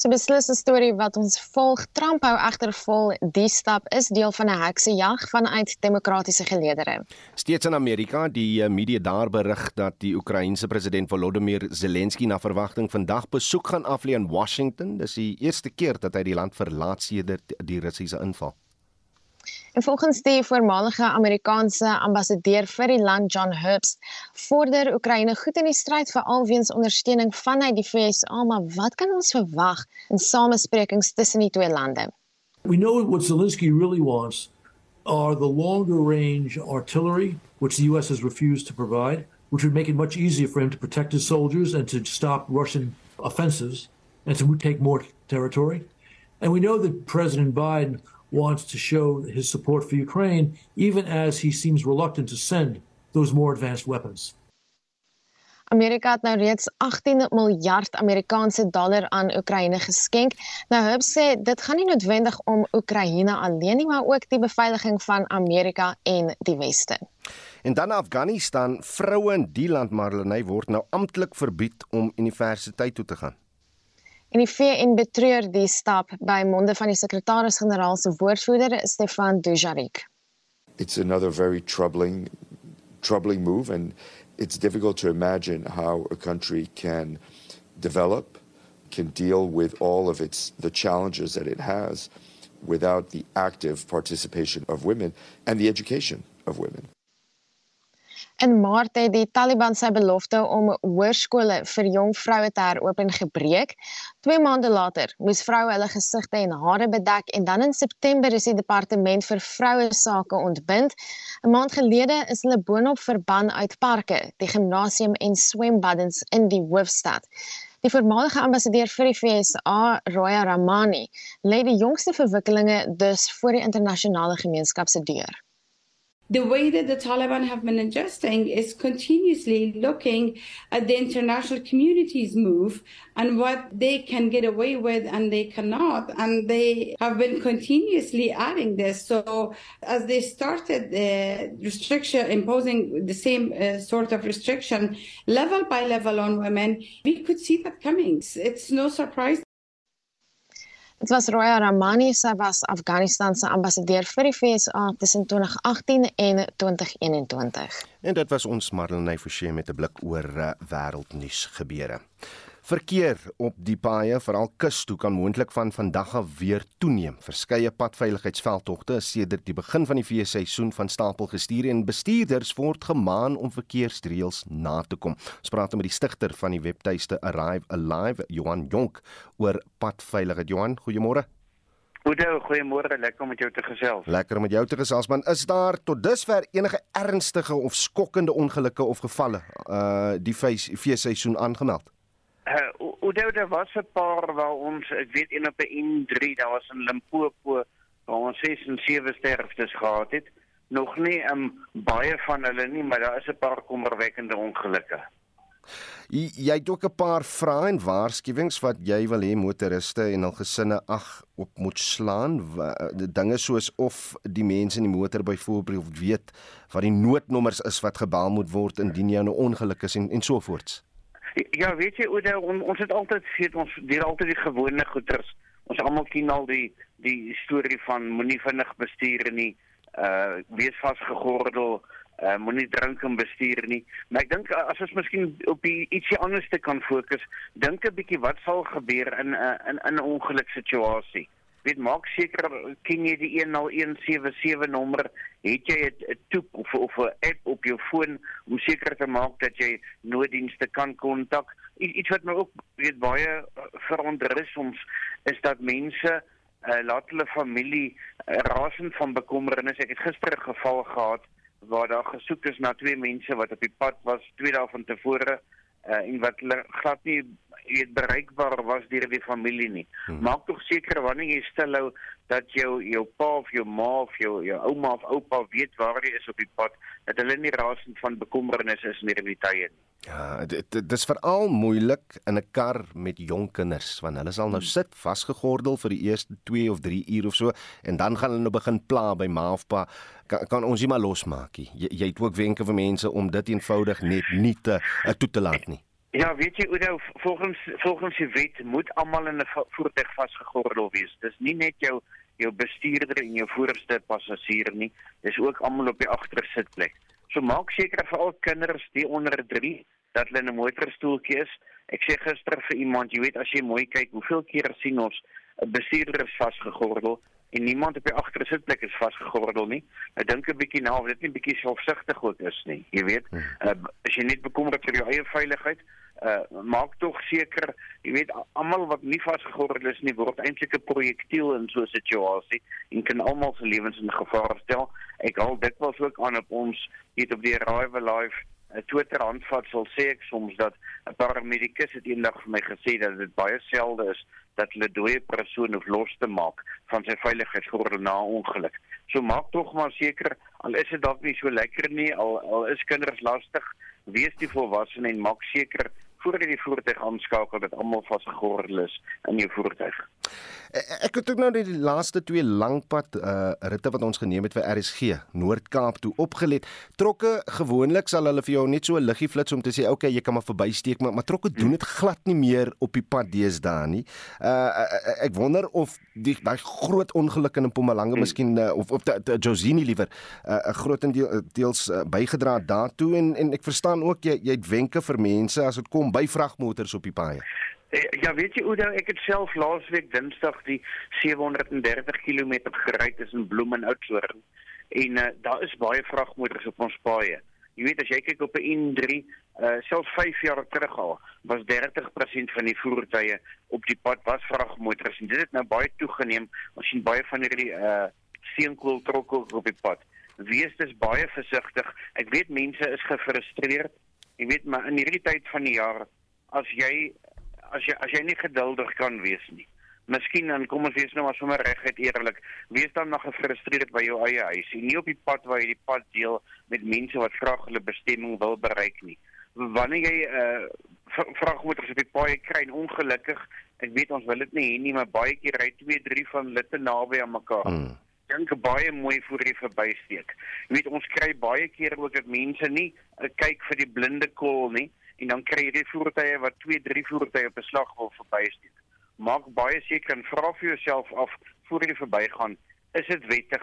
So beslis 'n storie wat ons volg. Trump hou egter vol die stap is deel van 'n heksejag vanuit demokratiese geleedere. Steeds in Amerika, die eh, media daar berig dat die Oekraïense president Volodymyr Zelensky na verwagting vandag besoek gaan aflê in Washington. Dis die eerste keer dat hy die land verlaat sedert die Russiese inval. En volgens die voormalige Amerikaanse ambassadeur vir die land John Herbst, vorder Oekraïne goed in die stryd vir alweens ondersteuning vanuit die VSA, maar wat kan ons verwag in samesprekings tussen die twee lande? We know what Zelensky really wants are the longer range artillery which the US has refused to provide, which would make it much easier for him to protect his soldiers and to stop Russian offensives and to take more territory. And we know that President Biden wants to show his support for Ukraine, even as he seems reluctant to send those more advanced weapons. Amerika het nou reeds 18 miljard Amerikaanse dollar aan Oekraïne geskenk. Nou Hub sê dit gaan nie noodwendig om Oekraïne alleen nie, maar ook die beveiliging van Amerika en die Weste. En dan Afghanistan, vroue in die land Marlenae word nou amptelik verbied om universiteit toe te gaan. En die VN betreur die stap by monde van die sekretaris-generaal se woordvoerder Stefan Dujarric. It's another very troubling troubling move and it's difficult to imagine how a country can develop, can deal with all of its the challenges that it has without the active participation of women and the education of women. In Maart het die Taliban sy belofte om hoërskole vir jong vroue te heropen gebreek. 2 maande later moes vroue hulle gesigte en hare bedek en dan in September is die departement vir vroue sake ontbind. 'n Maand gelede is hulle boonop verban uit parke, die gimnasium en swembaddens in die hoofstad. Die voormalige ambassadeur vir die FSA, Roya Ramani, lê die jongste verwikkelinge dus voor die internasionale gemeenskap se deur. The way that the Taliban have been adjusting is continuously looking at the international community's move and what they can get away with and they cannot. And they have been continuously adding this. So as they started the restriction, imposing the same uh, sort of restriction level by level on women, we could see that coming. It's no surprise Dit was Roya Ramani, sy was Afghanistan se ambassadeur vir die FSA tussen 2018 en 2021. En dit was ons Marlenae Forsie met 'n blik oor uh, wêreldnuus gebeure. Verkeer op die paaie, veral kus toe kan moontlik van vandag af weer toeneem. Verskeie padveiligheidsveldtogte is sedert die begin van die feesseisoen van stapel gestuur en bestuurders word gemaan om verkeersreëls na te kom. Ons praat met die stigter van die webtuiste Arrive Alive, Johan Jonk, oor padveiligheid. Johan, goeiemôre. Oudo, goeiemôre, lekker om met jou te gesels. Lekker om met jou te gesels man. Is daar tot dusver enige ernstige of skokkende ongelukke of gevalle uh die feesseisoen aangemeld? Uh, Oudo, daar was 'n paar waar ons, ek weet een op 'n N3, daar was in Limpopo waar ons 6 en 7 sterftes gehad het. Nog nie um, baie van hulle nie, maar daar is 'n paar kommerwekkende ongelukke. Jy, jy het ook 'n paar vrae en waarskuwings wat jy wil hê motoriste en hul gesinne ag op moet slaan. Die dinge soos of die mense in die motor byvoorbeeld weet wat die noodnommers is wat gebel moet word indien jy 'n ongeluk is en en so voorts. Ja, weet jy, Oude, on, ons het altyd gesê ons deur altyd die gewone goeders. Ons almal ken al die die storie van moenie vinnig bestuur nie, uh wees vasgegordel, uh moenie drink en bestuur nie. Maar ek dink as ons miskien op die ietsie anderste kan fokus, dink 'n bietjie wat sal gebeur in 'n uh, in 'n ongeluksituasie weet maak seker ken jy die 10177 nommer het jy 'n toep of of 'n app op jou foon om seker te maak dat jy nooddienste kan kontak iets wat my ook weet baie uh, verontrus soms is dat mense uh, laat hulle familie uh, rasend van bekommernis ek het gister 'n geval gehad waar daar gesoek is na twee mense wat op die pad was twee dae van tevore uh, en wat hulle glad nie weet bereikbaar was deur die familie nie. Hmm. Maak tog seker wanneer jy stilhou dat jou jou pa of jou ma of jou jou ouma of oupa weet waar jy is op die pad, dat hulle nie rasend van bekommernis is in hierdie tye nie. Ja, dit dit is veral moeilik in 'n kar met jong kinders want hulle sal nou hmm. sit vasgegordel vir die eerste 2 of 3 uur of so en dan gaan hulle nou begin pla by ma of pa kan, kan ons nie maar losmaak nie. Jy, jy het ook wenke vir mense om dit eenvoudig net nie te uh, toe te laat nie. Ja, weet jy, Oudo, volgens volgens die wet moet almal in 'n voertuig vasgegordel wees. Dis nie net jou jou bestuurder en jou voorste passasier nie, dis ook almal op die agtersitplek. So maak seker vir al kinders die onder 3 dat hulle in 'n motorstoeltjie is. Ek sê gister vir iemand, jy weet as jy mooi kyk, hoeveel keer sien ons 'n bestuurder vasgegordel en niemand op die agtersitplek is vasgegordel nie. Ek dink 'n bietjie na of dit nie bietjie selfsugtig ook is nie. Jy weet, uh, as jy net bekommerd vir jou eie veiligheid, uh, maak tog seker, jy weet almal wat nie vasgegordel is nie word eintlik 'n projektiel in so 'n situasie en kan almal se lewens in gevaar stel. Ek al dit was ook aan op ons hier op die Arrive Live 'n Twitter handvat sal sê ek soms dat 'n paramedikus het eendag vir my gesê dat dit baie selde is dat hulle dooie persoon hoef los te maak van sy veiligheidsgordel na ongeluk. So maak tog maar seker al is dit dalk nie so lekker nie, al al is kinders lastig, wees die volwassene en maak seker voordat jy die voertuig aanskakel dat almal vasgegordel is in jou voertuig. E, ek het ook nou die laaste twee langpad uh ritte wat ons geneem het vir RSG Noord-Kaap toe opgelet. Trokke gewoonlik sal hulle vir jou net so 'n liggie flits om te sê okay, jy kan maar verbysteek, maar maar trokke doen dit glad nie meer op die pad deesdae nie. Uh ek wonder of die daai groot ongeluk in Mpumalanga hmm. miskien uh, of of Josini liewer 'n uh, grootendeels uh, bygedra daartoe en en ek verstaan ook jy jy het wenke vir mense as dit kom by vragmotors op die paaie. Eh, ja, weet jy Oudo, ek het self laasweek Dinsdag die 730 km gery tussen Bloem en Oudtshoorn en uh, daar is baie vragmotors op ons paaie. Jy weet as jy kyk op 'n N3, uh, selfs 5 jaar terug al, was 30% van die voertuie op die pad was vragmotors en dit het nou baie toegeneem. Ons sien baie van hierdie uh steenkooltrokke op die pad. Wees dus baie versigtig. Ek weet mense is gefrustreerd. Jy weet maar in hierdie tyd van die jaar as jy as jy as jy nie geduldig kan wees nie. Miskien dan kom ons wees nou maar sommer reguit eerlik. Wees dan nog gefrustreerd by jou eie huis en nie op die pad waar jy die pad deel met mense wat graag hulle bestemming wil bereik nie. Wanneer jy 'n uh, vragmotors op die pad kry en ongelukkig, ek weet ons wil dit nie hê nie, maar baie keer ry 2, 3 van hulle te naby aan mekaar. Hmm dink baie mooi voor jy verbysteek. Jy weet ons kry baie keer ook dat mense nie uh, kyk vir die blinde kol nie en dan kry jy die voertuie wat 2, 3 voertuie op 'n slag wil verbysteek. Maak baie seker en vra vir jouself af voor jy verbygaan, is dit wettig?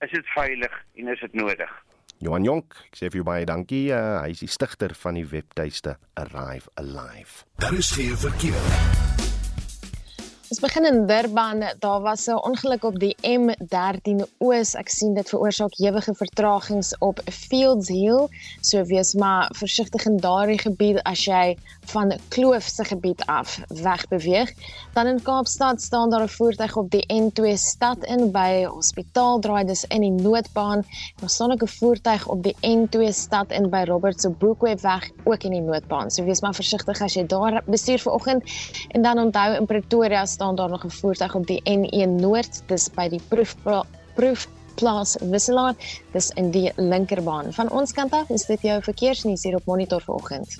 Is dit veilig en is dit nodig? Johan Jonk, ek sê vir jou baie dankie. Uh, hy is die stigter van die webtuiste Arrive Alive. Daar is geen verkeer. Ons begin in Durban. Daar was 'n ongeluk op die M13 Oos. Ek sien dit veroorsaak ewige vertragings op Fields Hill. So wees maar versigtig in daardie gebied as jy van Kloof se gebied af wegbeweeg. Dan in Kaapstad staan daar 'n voertuig op die N2 stad in by Hospitaal draai dis in die noodbaan. Daar staan ook 'n voertuig op die N2 stad in by Robert se Boekweb weg ook in die noodbaan. So wees maar versigtig as jy daar bestuur vanoggend en dan onthou in Pretoria staan daar nog 'n voertuig op die N1 Noord, dis by die proefpla proefplaas Wisselaar, dis in die linkerbaan. Van ons kant af is dit jou verkeersnuus hier op Monitor vanoggend.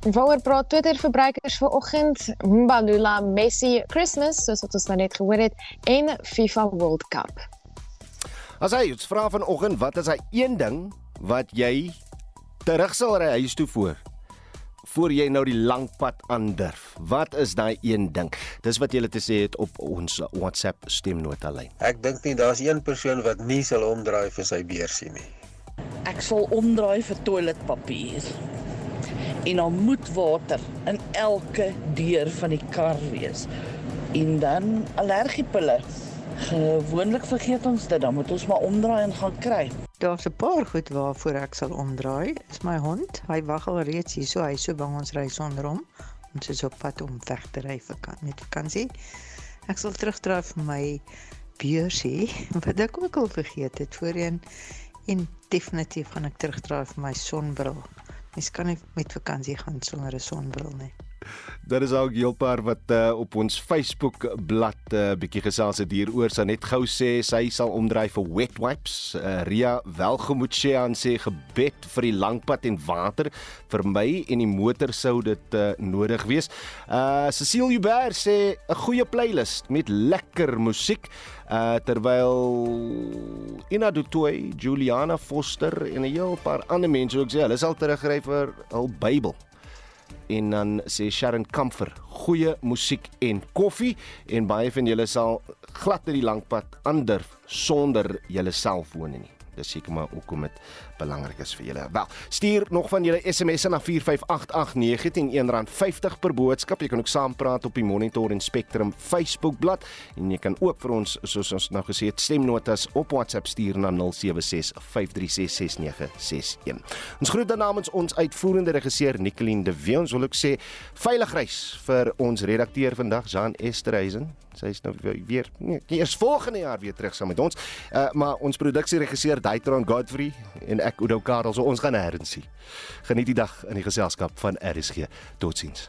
Waar praat Twitter verbruikers vanoggend Mbalula Messi Christmas soos wat ons nou net gehoor het en FIFA World Cup. As hy vra vanoggend wat is hy een ding wat jy terug sal ry huis toe voor voor jy nou die lang pad aandurf. Wat is daai een ding? Dis wat jy het gesê het op ons WhatsApp stemnota lyn. Ek dink nie daar's een persoon wat nie sal omdraai vir sy beursie nie. Ek sal omdraai vir toiletpapier. En dan moet water in elke deur van die kar wees. En dan allergiepille. Gewoonlik vergeet ons dit, dan moet ons maar omdraai en gaan kry. Daar's 'n paar goed waarvoor ek sal omdraai. Is my hond. Hy wag al reeds hier, so hy so bang ons ry sonder hom. Ons is op pad om weg te ry vir kan met vakansie. Ek sal terugdraai vir my beursie [LAUGHS] wat ek ook al vergeet het voorheen en definitief gaan ek terugdraai vir my sonbril. Mens kan nie met vakansie gaan sonder 'n sonbril nie. Daar is ook 'n heel paar wat uh, op ons Facebook bladsy uh, bietjie gesels het hieroor. Sy net gou sê sy sal omdryf vir wet wipes. Uh, Ria welgemoed sê aan sê gebed vir die langpad en water vir my en die motor sou dit uh, nodig wees. Uh Cecile Hubert sê 'n goeie playlist met lekker musiek. Uh terwyl Ina Dutoy, Juliana Foster en 'n heel paar ander mense ook sê hulle sal terugry vir hul Bybel en dan sê Sharon Comfort goeie musiek en koffie. En baie van julle sal glad in die lang pad aandurf sonder julle selfone nie. Dis seker maar hoekom dit belangrik is vir julle. Wel, stuur nog van julle SMS'e na 45889 R1.50 per boodskap. Jy kan ook saampraat op die Monitor en Spectrum Facebook bladsy en jy kan ook vir ons soos ons nou gesê het stemnotas op WhatsApp stuur na 0765366961. Ons groet dan namens ons uitvoerende regisseur Nicoline de Wet. Ons wil ook sê veilig reis vir ons redakteur vandag Jean Esterhuizen. Sy is nou weer nee, eers volgende jaar weer terug saam met ons. Uh, maar ons produksieregisseur Daitron Godfrey en ek Oudo Karel, so ons gaan nêrens sien. Geniet die dag in die geselskap van RSG. Totsiens.